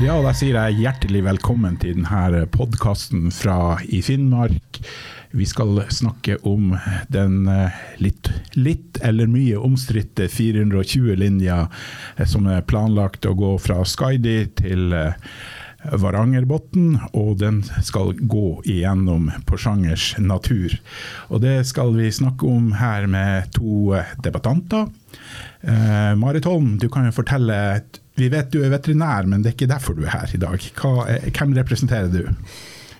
Ja, da sier jeg hjertelig velkommen til denne podkasten fra i Finnmark. Vi skal snakke om den eh, litt, litt eller mye omstridte 420-linja eh, som er planlagt å gå fra Skaidi til eh, Varangerbotn, og den skal gå igjennom Porsangers natur. Og det skal vi snakke om her med to debattanter. Eh, Marit Holm, du kan jo fortelle vi vet du er veterinær, men det er ikke derfor du er her i dag. Hva, hvem representerer du?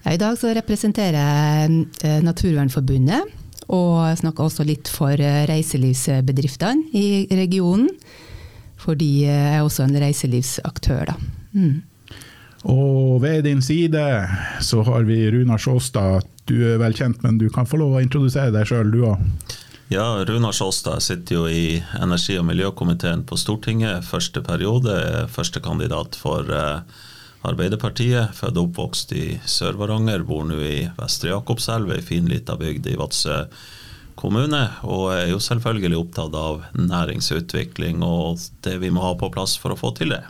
Ja, I dag så representerer jeg eh, Naturvernforbundet, og snakker også litt for eh, reiselivsbedriftene i regionen. Fordi jeg er også en reiselivsaktør, da. Mm. Og ved din side så har vi Runar Sjåstad. Du er vel kjent, men du kan få lov å introdusere deg sjøl, du òg. Ja, Runar Sjåstad sitter jo i energi- og miljøkomiteen på Stortinget. Første periode er førstekandidat for eh, Arbeiderpartiet. Født og oppvokst i Sør-Varanger, bor nå i Vestre Jakobselv, ei fin lita bygd i Vadsø kommune. Og er jo selvfølgelig opptatt av næringsutvikling og det vi må ha på plass for å få til det.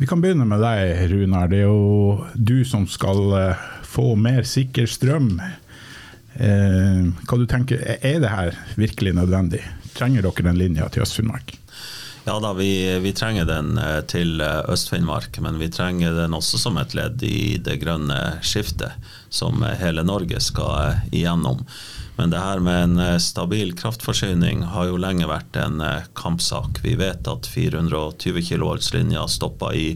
Vi kan begynne med deg, Runar. Det er jo du som skal eh, få mer sikker strøm Eh, hva du tenker, Er det her virkelig nødvendig? Trenger dere den linja til Øst-Finnmark? Ja da, vi, vi, trenger den eh, til eh, Øst-Finnmark, men vi trenger den også som et ledd i det grønne skiftet som hele Norge skal igjennom. Men det her med en stabil kraftforsyning har jo lenge vært en kampsak. Vi vet at 420 kV-linja stoppa i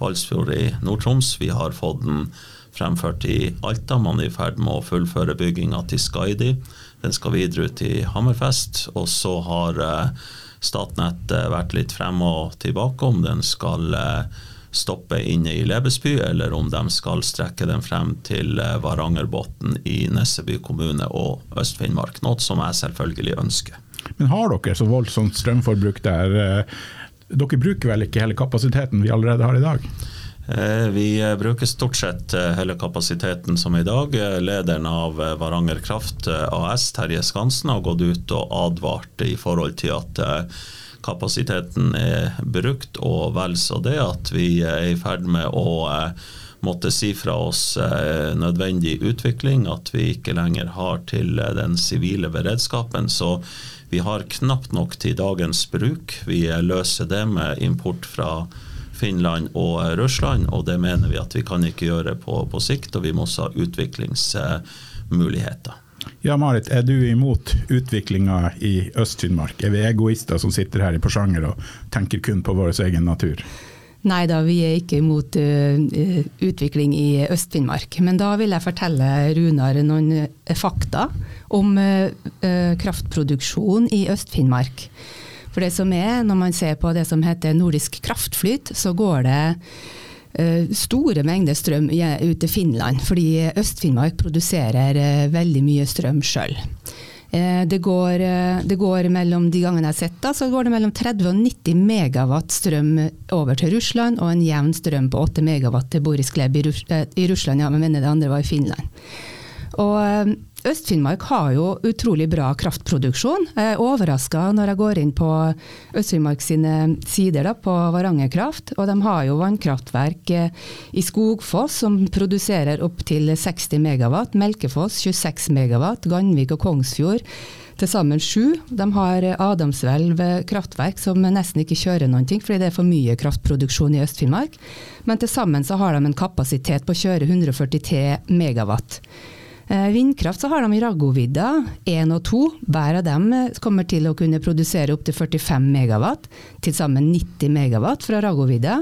Balsfjord i Nord-Troms. Vi har fått den fremført i Alta. Man er i ferd med å fullføre bygginga til Skaidi. Den skal videre ut i Hammerfest. Og så har eh, Statnett eh, vært litt frem og tilbake om den skal eh, stoppe inne i Lebesby, eller om de skal strekke den frem til Varangerbotn i Nesseby kommune og Øst-Finnmark. Noe som jeg selvfølgelig ønsker. Men har dere så voldsomt strømforbruk der? Dere bruker vel ikke hele kapasiteten vi allerede har i dag? Eh, vi bruker stort sett eh, hele kapasiteten som i dag. Eh, lederen av Varanger Kraft AS, Terje Skansen, har gått ut og advart i forhold til at kapasiteten er brukt, og vel så det at vi er i ferd med å måtte si fra oss nødvendig utvikling, at vi ikke lenger har til den sivile beredskapen. Så vi har knapt nok til dagens bruk. Vi løser det med import fra Finland og Russland, og det mener vi at vi kan ikke gjøre på, på sikt, og vi må også ha utviklingsmuligheter. Ja, Marit, er du imot utviklinga i Øst-Finnmark? Er vi egoister som sitter her i Porsanger og tenker kun på vår egen natur? Nei da, vi er ikke imot uh, utvikling i Øst-Finnmark. Men da vil jeg fortelle Runar noen fakta om uh, kraftproduksjon i Øst-Finnmark. For det som er, når man ser på det som heter nordisk kraftflyt, så går det uh, store mengder strøm ut til Finland. Fordi Øst-Finnmark produserer uh, veldig mye strøm sjøl. Uh, det, det, går mellom de gangene jeg har sett det, så går det mellom 30 og 90 megawatt strøm over til Russland, og en jevn strøm på 8 megawatt til Boris Gleb i Russland, ja, men mener det andre var i Finland. Og Øst-Finnmark har jo utrolig bra kraftproduksjon. Jeg er overraska når jeg går inn på Øst-Finnmark sine sider da, på Varanger Kraft. Og de har jo vannkraftverk eh, i Skogfoss som produserer opptil 60 megawatt. Melkefoss 26 megawatt. Ganvik og Kongsfjord til sammen sju. De har Adamsvelv kraftverk som nesten ikke kjører noen ting, fordi det er for mye kraftproduksjon i Øst-Finnmark. Men til sammen så har de en kapasitet på å kjøre 143 megawatt. Eh, vindkraft så har de i Raggovidda 1 og 2. Hver av dem eh, kommer til å kunne produsere opptil 45 megawatt, til sammen 90 megawatt fra Raggovidda.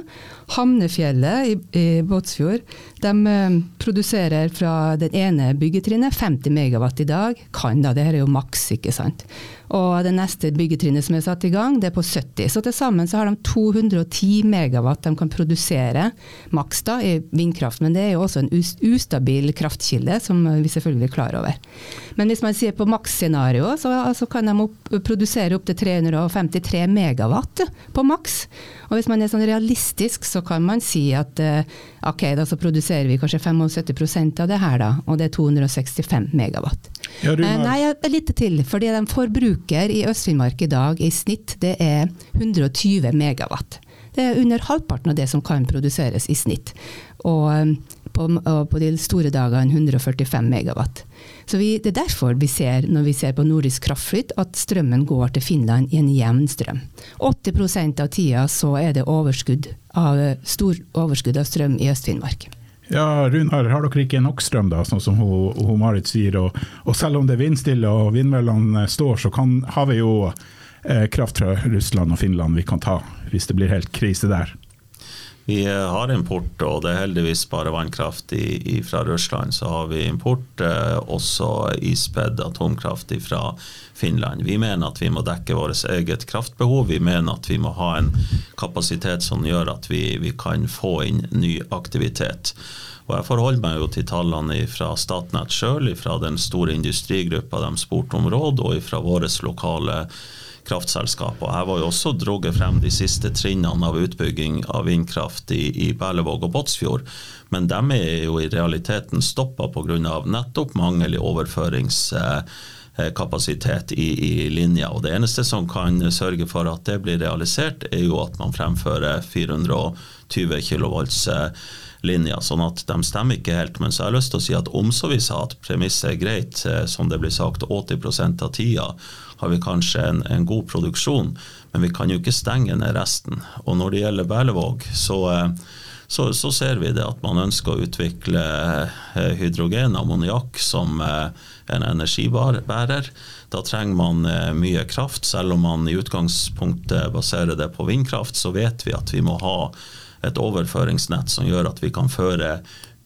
Hamnefjellet i, i Båtsfjord de eh, produserer fra den ene byggetrinnet 50 megawatt i dag. Kan da, det her er jo maks, ikke sant. Og det neste byggetrinnet som er satt i gang, det er på 70. Så til sammen så har de 210 megawatt de kan produsere maks da i vindkraft. Men det er jo også en ustabil kraftkilde, som vi selvfølgelig er klar over. Men hvis man sier på maksscenario, så altså kan de opp, produsere opptil 353 megawatt på maks. Og hvis man er sånn realistisk, så kan man si at eh, ok, da så produserer vi kanskje 75% av det her, da. Og det er 265 megawatt. Ja, eh, nei, litt til. fordi de forbruker i Øst-Finnmark i dag i snitt det er 120 megawatt. Det er under halvparten av det som kan produseres i snitt. Og eh, på, og på de store dagene 145 megawatt. Så vi, Det er derfor vi ser, når vi ser på nordisk kraftflyt, at strømmen går til Finland i en jevn strøm. 80% av tida så er det overskudd av, stor overskudd av strøm i Øst-Finnmark. Ja, Runar, har dere ikke nok strøm, da, sånn som hun, hun Marit sier? Og, og, selv om det er vindstille og vindmøllene står, så kan, har vi jo eh, kraft fra Russland og Finland vi kan ta hvis det blir helt krise der. Vi eh, har import, og det er heldigvis bare vannkraft i, i, fra Russland. Så har vi import, eh, også ispedd atomkraft fra Finland. Vi mener at vi må dekke vårt eget kraftbehov. Vi mener at vi må ha en kapasitet som gjør at vi, vi kan få inn ny aktivitet. Og Jeg forholder meg jo til tallene fra Statnett sjøl, fra den store industrigruppa de spurte om råd, og fra våre lokale Og Her var jo også dratt frem de siste trinnene av utbygging av vindkraft i, i Berlevåg og Båtsfjord. Men de er jo i realiteten stoppa pga. nettopp mangel i overføringskapasitet i, i linja. Og Det eneste som kan sørge for at det blir realisert, er jo at man fremfører 420 kV linja, sånn at de stemmer ikke helt. Men så har jeg lyst til å si at om så vi sa at premisset er greit, eh, som det blir sagt 80% av tida, har vi kanskje en, en, god produksjon, men vi kan jo ikke stenge ned resten. Og når det gjelder Berlevåg, så, eh, så, så ser vi det at man ønsker å utvikle eh, hydrogen, ammoniakk, som en energibærer. Da trenger man mye kraft. Selv om man i utgangspunktet baserer det på vindkraft, så vet vi at vi må ha et overføringsnett som gjør at vi kan føre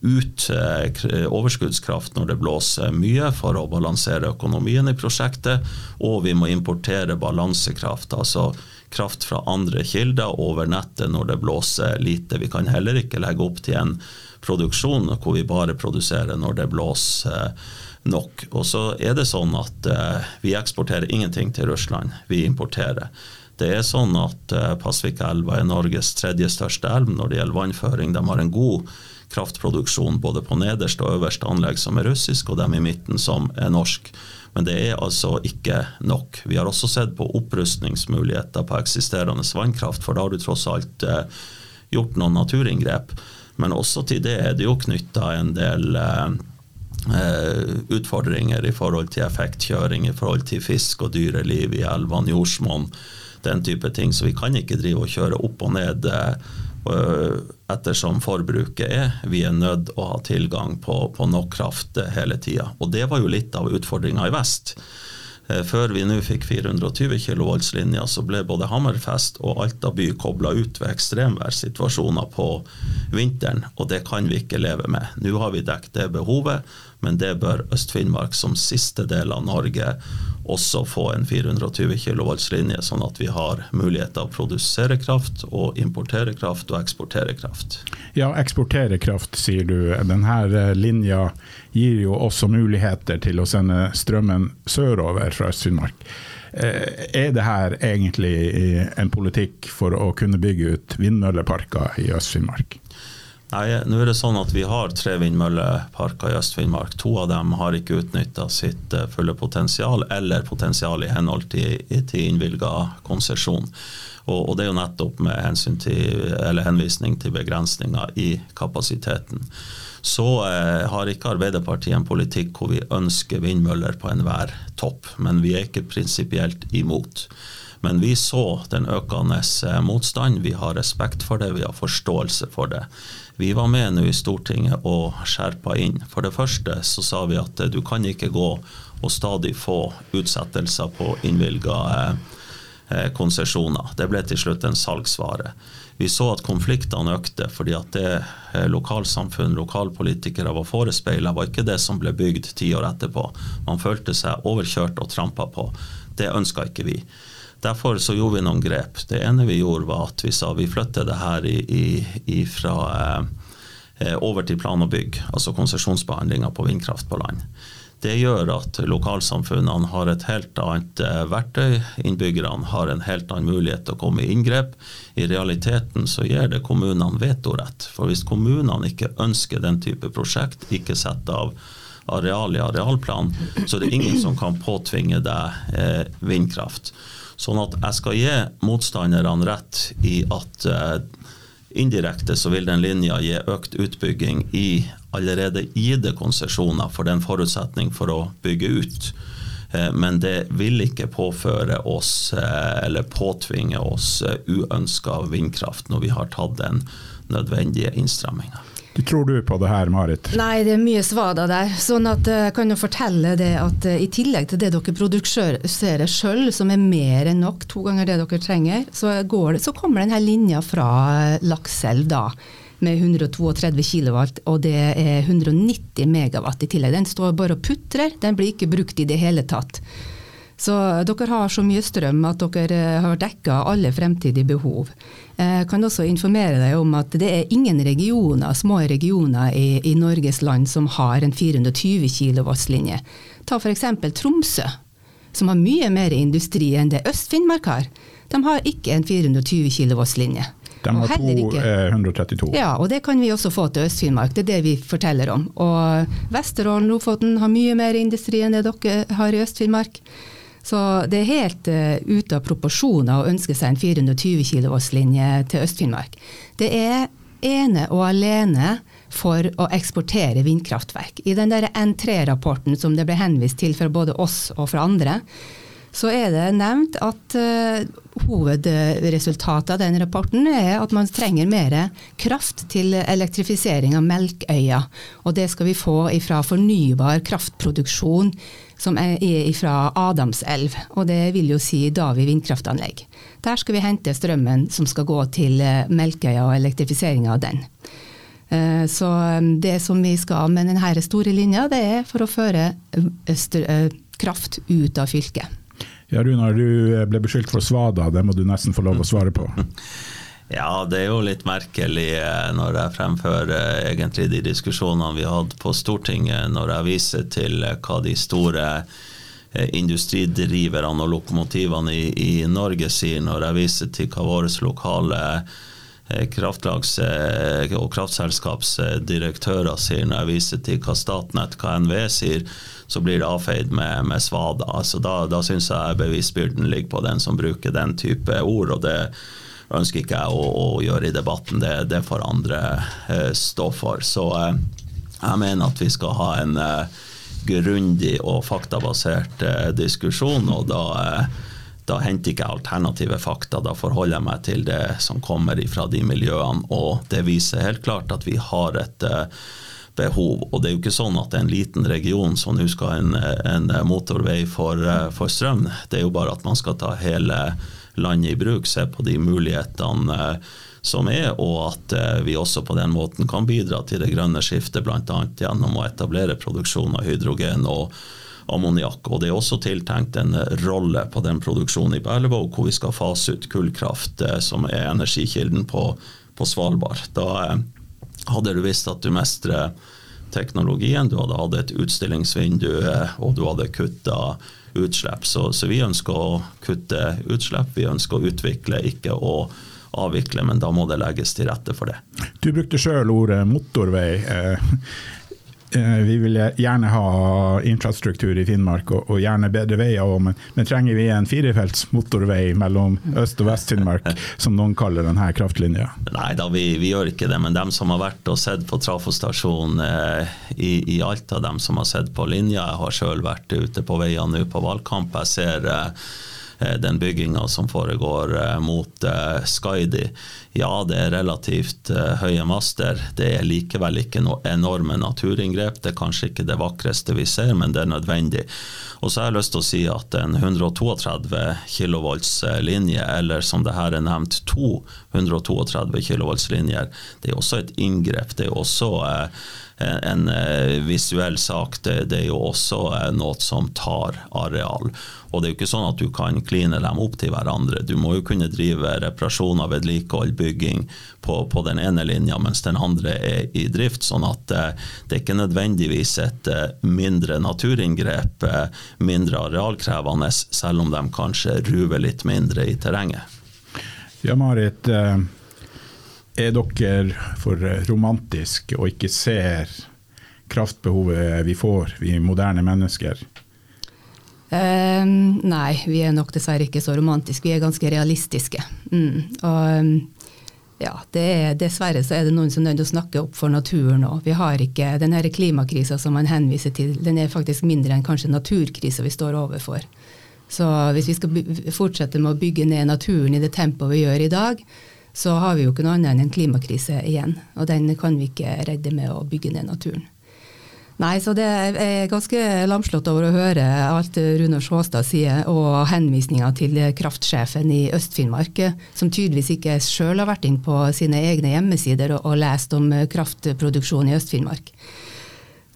ut eh, overskuddskraft når det blåser mye, for å balansere økonomien i prosjektet. Og vi må importere balansekraft, altså kraft fra andre kilder over nettet når det blåser lite. Vi kan heller ikke legge opp til en produksjon hvor vi bare produserer når det blåser nok. Og så er det sånn at eh, vi eksporterer ingenting til Russland, vi importerer. Det er sånn at Pasvikelva er Norges tredje største elv når det gjelder vannføring. De har en god kraftproduksjon både på nederste og øverste anlegg som er russisk, og dem i midten som er norsk. Men det er altså ikke nok. Vi har også sett på opprustningsmuligheter på eksisterende vannkraft, for da har du tross alt uh, gjort noen naturinngrep. Men også til det er det jo knytta en del uh, utfordringer i forhold til effektkjøring, i forhold til fisk og dyreliv i elvene, jordsmonn den type ting. Så vi kan ikke drive og kjøre opp og ned ettersom forbruket er. Vi er nødt å ha tilgang på, på nok kraft hele tida. Og det var jo litt av utfordringa i vest. Uh, før vi nå fikk 420 kV-linjer, så ble både Hammerfest og Alta by kobla ut ved ekstremværssituasjoner på vinteren, og det kan vi ikke leve med. Nå har vi dekket det behovet, men det bør Øst-Finnmark som siste del av Norge også få en 420 kV-linje, sånn at vi har mulighet til å produsere kraft og importere kraft og eksportere kraft. Ja, eksportere kraft, sier du. Denne eh, linja gir jo også muligheter til å sende strømmen sørover fra Øst-Finnmark. Eh, er det her egentlig en politikk for å kunne bygge ut vindmølleparker i Øst-Finnmark? Nei, nå er det sånn at Vi har tre vindmølleparker i Øst-Finnmark. To av dem har ikke utnytta sitt eh, fulle potensial, eller potensial i henhold til, til innvilga konsesjon. Og, og, Det er jo nettopp med til, henvisning til begrensninger i kapasiteten. Så eh, har ikke Arbeiderpartiet en politikk hvor vi ønsker vindmøller på enhver topp, men vi er ikke prinsipielt imot. Men vi så den økende eh, motstand. Vi har respekt for det, vi har forståelse for det. Vi var med nå i Stortinget og skjerpa inn. For det første så sa vi at eh, du kan ikke gå og stadig få utsettelser på innvilga eh, eh, konsesjoner. Det ble til slutt en salgsvare. Vi så at konfliktene økte, fordi at det lokalsamfunn, lokalpolitikere var forespeila, var ikke det som ble bygd ti år etterpå. Man følte seg overkjørt og trampa på. Det ønska ikke vi. Derfor så gjorde vi noen grep. Det ene vi gjorde, var at vi sa vi flytter det her i, i, fra eh, eh, over til plan og bygg, altså konsesjonsbehandlinga på vindkraft på land. Det gjør at lokalsamfunnene har et helt annet eh, verktøy. Innbyggerne har en helt annen mulighet til å komme i inngrep. I realiteten så gir det kommunene vetorett. For hvis kommunene ikke ønsker den type prosjekt, ikke setter av areal i arealplan, så er det ingen som kan påtvinge deg eh, vindkraft. Sånn at jeg skal gi motstanderne rett i at eh, indirekte så vil den linja gi økt utbygging i allerede gitte konsesjoner, for det er en forutsetning for å bygge ut. Eh, men det vil ikke påføre oss eh, eller påtvinge oss uønska vindkraft når vi har tatt den nødvendige innstramminga. Du tror du på det her, Marit? Nei, det er mye svada der. Sånn at jeg kan jo fortelle det at i tillegg til det dere produserer sjøl, som er mer enn nok, to ganger det dere trenger, så, det, så kommer denne linja fra Lakselv da med 132 kW, og det er 190 megawatt i tillegg. Den står bare og putrer, den blir ikke brukt i det hele tatt. Så dere har så mye strøm at dere har dekka alle fremtidige behov. Jeg kan også informere deg om at det er ingen regioner, små regioner i, i Norges land som har en 420 kW-linje. Ta f.eks. Tromsø, som har mye mer industri enn det Øst-Finnmark har. De har ikke en 420 kW-linje. De har to, eh, 132. Ja, og det kan vi også få til Øst-Finnmark. Det er det vi forteller om. Og Vesterålen, Lofoten har mye mer industri enn det dere har i Øst-Finnmark. Så det er helt uh, ute av proporsjoner å ønske seg en 420 kV-linje til Øst-Finnmark. Det er ene og alene for å eksportere vindkraftverk. I den N3-rapporten som det ble henvist til fra både oss og fra andre, så er det nevnt at uh, hovedresultatet av den rapporten er at man trenger mer kraft til elektrifisering av Melkøya. Og det skal vi få fra fornybar kraftproduksjon som er fra Adamselv. Og det vil jo si Davi vindkraftanlegg. Der skal vi hente strømmen som skal gå til eh, Melkøya og elektrifiseringa av den. Eh, så det som vi skal med denne store linja, det er for å føre kraft ut av fylket. Ja, Runar, du ble beskyldt for svada, det må du nesten få lov å svare på. Ja, det er jo litt merkelig eh, når jeg fremfører eh, egentlig de diskusjonene vi hatt på Stortinget, når jeg viser til eh, hva de store industridriverne og lokomotivene i, i Norge sier, når jeg viser til hva våre lokale kraftlags- og kraftselskapsdirektører sier, når jeg viser til hva Statnett, hva NVE sier, så blir det avfeid med, med svada. Altså da da syns jeg bevisbyrden ligger på den som bruker den type ord. og det ønsker ikke jeg å, å gjøre i debatten. Det, det får andre eh, stå for. Så eh, jeg mener at vi skal ha en eh, grundig og faktabasert eh, diskusjon. og da eh, da henter ikke jeg alternative fakta, da forholder jeg meg til det som kommer fra de miljøene. Og det viser helt klart at vi har et uh, behov. Og det er jo ikke sånn at det er en liten region som nå skal ha en, en, motorvei for, eh, for, strøm. Det er jo bare at man skal ta hele landet i bruk, se på de mulighetene eh, som er, og at eh, vi også på den måten kan bidra til det grønne skiftet, bl.a. gjennom å etablere produksjon av hydrogen og ammoniakk. Og det er også tiltenkt en rolle på den produksjonen i Berlevåg, hvor vi skal fase ut kullkraft, som er energikilden på, på Svalbard. Da hadde du visst at du mestrer teknologien, du hadde hatt et utstillingsvindu, eh, og du hadde kutta utslipp. Så, så, vi ønsker å kutte utslipp, vi ønsker å utvikle, ikke å avvikle, men da må det legges til rette for det. Du brukte sjøl ordet motorvei. Eh, vi vil gjerne ha infrastruktur i Finnmark og, og gjerne bedre veier òg, men, men, trenger vi en firefelts motorvei mellom Øst- og Vest-Finnmark, som noen kaller denne kraftlinja? Nei da, vi, vi, gjør ikke det. Men dem som har vært og sett på trafostasjonen eh, i, i Alta, dem som har sett på linja, jeg har sjøl vært ute på veiene nå på valgkamp. Jeg ser Eh, den bygginga som foregår eh, mot eh, Skaidi. Ja, det er relativt høye master. Det er likevel ikke noe enorme naturinngrep. Det er kanskje ikke det vakreste vi ser, men det er nødvendig. Og så har jeg lyst til å si at en 132 kV linje, eller som det her er nevnt, to 132 kV linjer, det er også et inngrep. Det er også en visuell sak. Det, det er jo også noe som tar areal. Og det er jo ikke sånn at du kan kline dem opp til hverandre. Du må jo kunne drive reparasjoner, vedlikehold, bygging på, på, den ene linja, mens den andre er i drift. Sånn at eh, det er ikke nødvendigvis et eh, mindre naturinngrep, eh, mindre arealkrevende, selv om de kanskje ruver litt mindre i terrenget. Ja, Marit. Eh, er dere for romantiske og ikke ser kraftbehovet vi får, vi moderne mennesker? Um, nei, vi er nok dessverre ikke så romantiske. Vi er ganske realistiske. Mm. Og ja, det er, dessverre så er det noen som er nødt til å snakke opp for naturen òg. Vi har ikke den klimakrisa som man henviser til, den er faktisk mindre enn kanskje naturkrisa vi står overfor. Så hvis vi skal fortsette med å bygge ned naturen i det tempoet vi gjør i dag, så har vi jo ikke noe annet enn en klimakrise igjen. Og den kan vi ikke redde med å bygge ned naturen. Nei, så det er ganske lamslått over å høre alt Runar Sjåstad sier, og henvisninger til kraftsjefen i Øst-Finnmark, som tydeligvis ikke sjøl har vært inn på sine egne hjemmesider og, og lest om kraftproduksjon i Øst-Finnmark.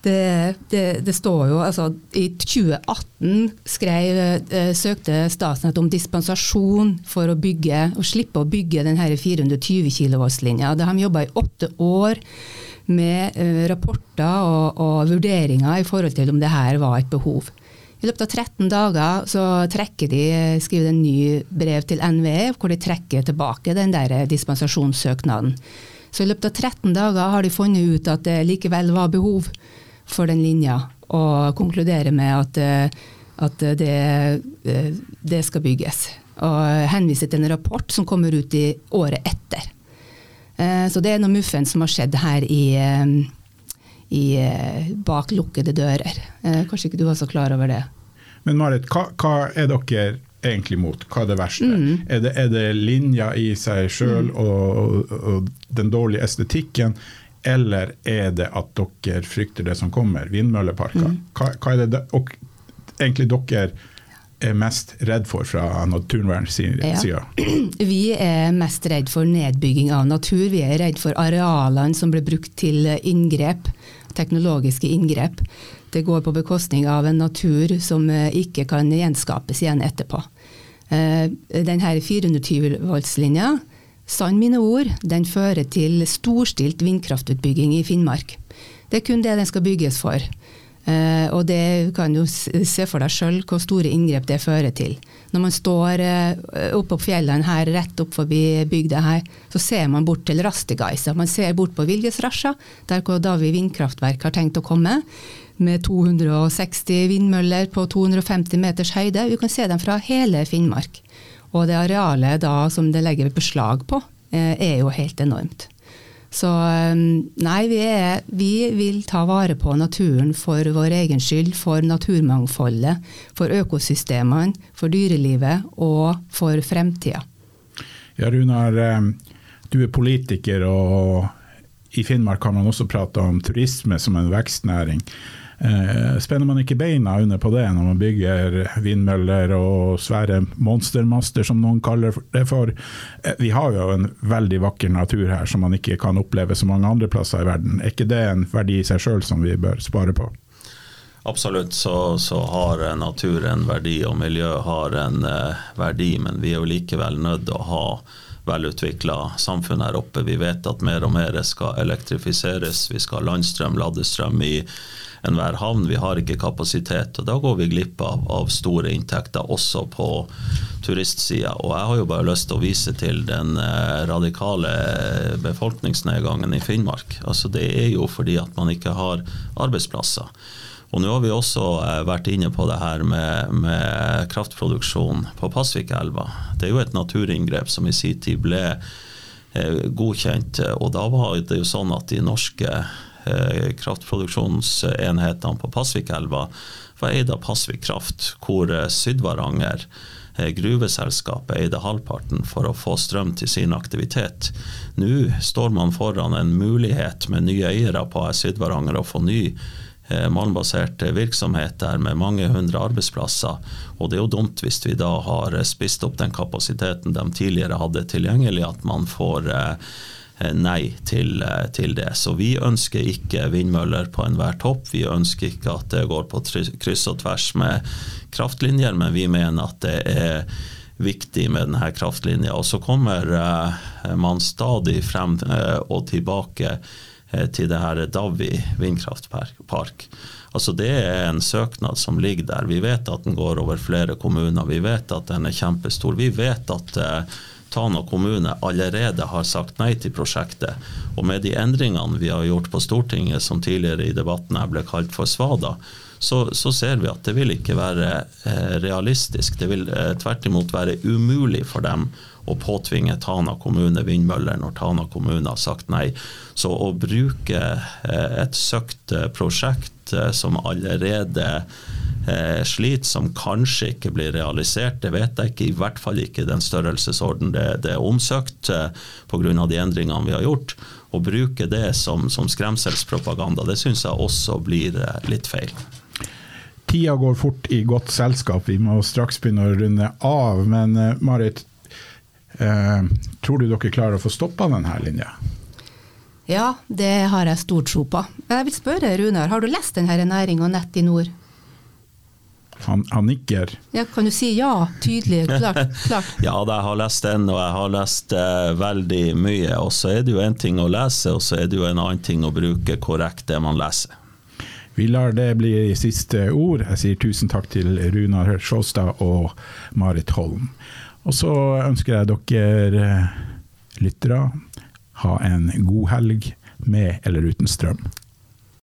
Det, det, det, står jo altså I 2018 skrev, eh, søkte Statnett om dispensasjon for å bygge, og slippe å bygge denne 420 kV-linja. Det har de jobba i åtte år med eh, rapporter og, og, vurderinger i forhold til om det her var et behov. I løpet av 13 dager så trekker de, skriver de en ny brev til NVE hvor de trekker tilbake den der dispensasjonssøknaden. Så i løpet av 13 dager har de funnet ut at det likevel var behov for den linja, og konkluderer med at, eh, at det, eh, det skal bygges. Og henviser til en rapport som kommer ut i året etter. Eh, så det er noe muffens som har skjedd her i, i, bak lukkede dører. Kanskje ikke du var så klar over det. Men Marit, hva, hva er dere egentlig mot? Hva er det verste? Mm. Er, det, er, det, linja i seg sjøl mm. og, og, og, den dårlige estetikken, eller er det at dere frykter det som kommer, vindmølleparker? Mm. Hva, hva, er det og, egentlig dere er mest redd for fra naturvernsida? Ja. Vi er mest redd for nedbygging av natur. Vi er redd for arealene som blir brukt til inngrep, teknologiske inngrep. Det går på bekostning av en natur som eh, ikke kan gjenskapes igjen etterpå. Denne 420-voltslinja, sann mine ord, den fører til storstilt vindkraftutbygging i Finnmark. Det er kun det den skal bygges for. Uh, og det kan du se for deg sjøl hvor store inngrep det fører til. Når man står uh, oppe opp fjellene her, rett opp forbi bygda her, så ser man bort til Rastigaisa. Man ser bort på Viljesrasja, der hvor Davi vindkraftverk har tenkt å komme. Med 260 vindmøller på 250 meters høyde. Vi kan se dem fra hele Finnmark. Og det arealet da som det legger beslag på, uh, er jo helt enormt. Så um, nei, vi, er, vi, vil ta vare på naturen for vår egen skyld, for naturmangfoldet, for økosystemene, for dyrelivet og for fremtida. Ja, Runar, um, du er politiker, og i Finnmark kan man også prate om turisme som en vekstnæring. Eh, spenner man ikke beina under på det når man bygger vindmøller og svære monstermaster, som noen kaller det for? Eh, vi har jo en veldig vakker natur her som man ikke kan oppleve så mange andre plasser i verden. Er ikke det en verdi i seg sjøl som vi bør spare på? Absolutt så, så, har natur en verdi, og miljø har en eh, verdi, men vi er jo likevel nødt til å ha velutvikla samfunn her oppe. Vi vet at mer og mer skal elektrifiseres. Vi skal ha landstrøm, ladestrøm i enhver havn. Vi har ikke kapasitet. og Da går vi glipp av, av store inntekter også på turistsida. Og jeg har jo bare lyst til å vise til den eh, radikale befolkningsnedgangen i Finnmark. Altså Det er jo fordi at man ikke har arbeidsplasser. Og nå har vi også eh, vært inne på det her med, med kraftproduksjon på Pasvikelva. Det er jo et naturinngrep som i sin tid ble eh, godkjent. Og da var det jo sånn at de norske Eh, kraftproduksjonsenhetene på Pasvikelva var eid av Pasvik Kraft, hvor eh, Sydvaranger eh, gruveselskapet eide halvparten for å få strøm til sin aktivitet. Nå står man foran en mulighet med nye eiere på Sydvaranger å få ny malmbasert virksomhet der med mange hundre arbeidsplasser. Og det er jo dumt hvis vi da har spist opp den kapasiteten de tidligere hadde tilgjengelig, at man får Eh, nei til, eh, til, det. Så vi ønsker ikke vindmøller på enhver topp. Vi ønsker ikke at det går på kryss og tvers med kraftlinjer, men vi mener at det er viktig med denne kraftlinja. Og så kommer eh, man stadig frem og tilbake til det her Davvi vindkraftpark. Altså Det er en søknad som ligger der. Vi vet at den går over flere kommuner. Vi vet at den er kjempestor. Vi vet at Tana kommune allerede har sagt nei til prosjektet. Og med de endringene vi har gjort på Stortinget, som tidligere i debatten her ble kalt for svada, så, så, ser vi at det vil ikke være eh, realistisk. Det vil eh, tvert imot være umulig for dem å påtvinge Tana kommune vindmøller når Tana kommune har sagt nei. Så å bruke eh, et søkt eh, prosjekt eh, som allerede eh, sliter, som kanskje ikke blir realisert, det vet jeg ikke. I hvert fall ikke i den størrelsesorden det, det er omsøkt eh, pga. de endringene vi har gjort. Å bruke det som, som skremselspropaganda, det syns jeg også blir eh, litt feil. Tida går fort i godt selskap, vi må straks begynne å runde av. Men uh, Marit, uh, tror du dere klarer å få stoppa denne linja? Ja, det har jeg stor tro på. Jeg vil spørre Runar, har du lest denne Næring og nett i nord? Han, han, nikker. Ja, kan du si ja? Tydelig, klart? klart. ja, jeg har lest den, og jeg har lest uh, veldig mye. Og så er det jo en ting å lese, og så er det jo en annen ting å bruke korrekt det man leser. Vi lar det bli siste ord. Jeg sier tusen takk til Runar Sjåstad og Marit Holm. Og så ønsker jeg dere eh, lyttere ha en god helg med eller uten strøm.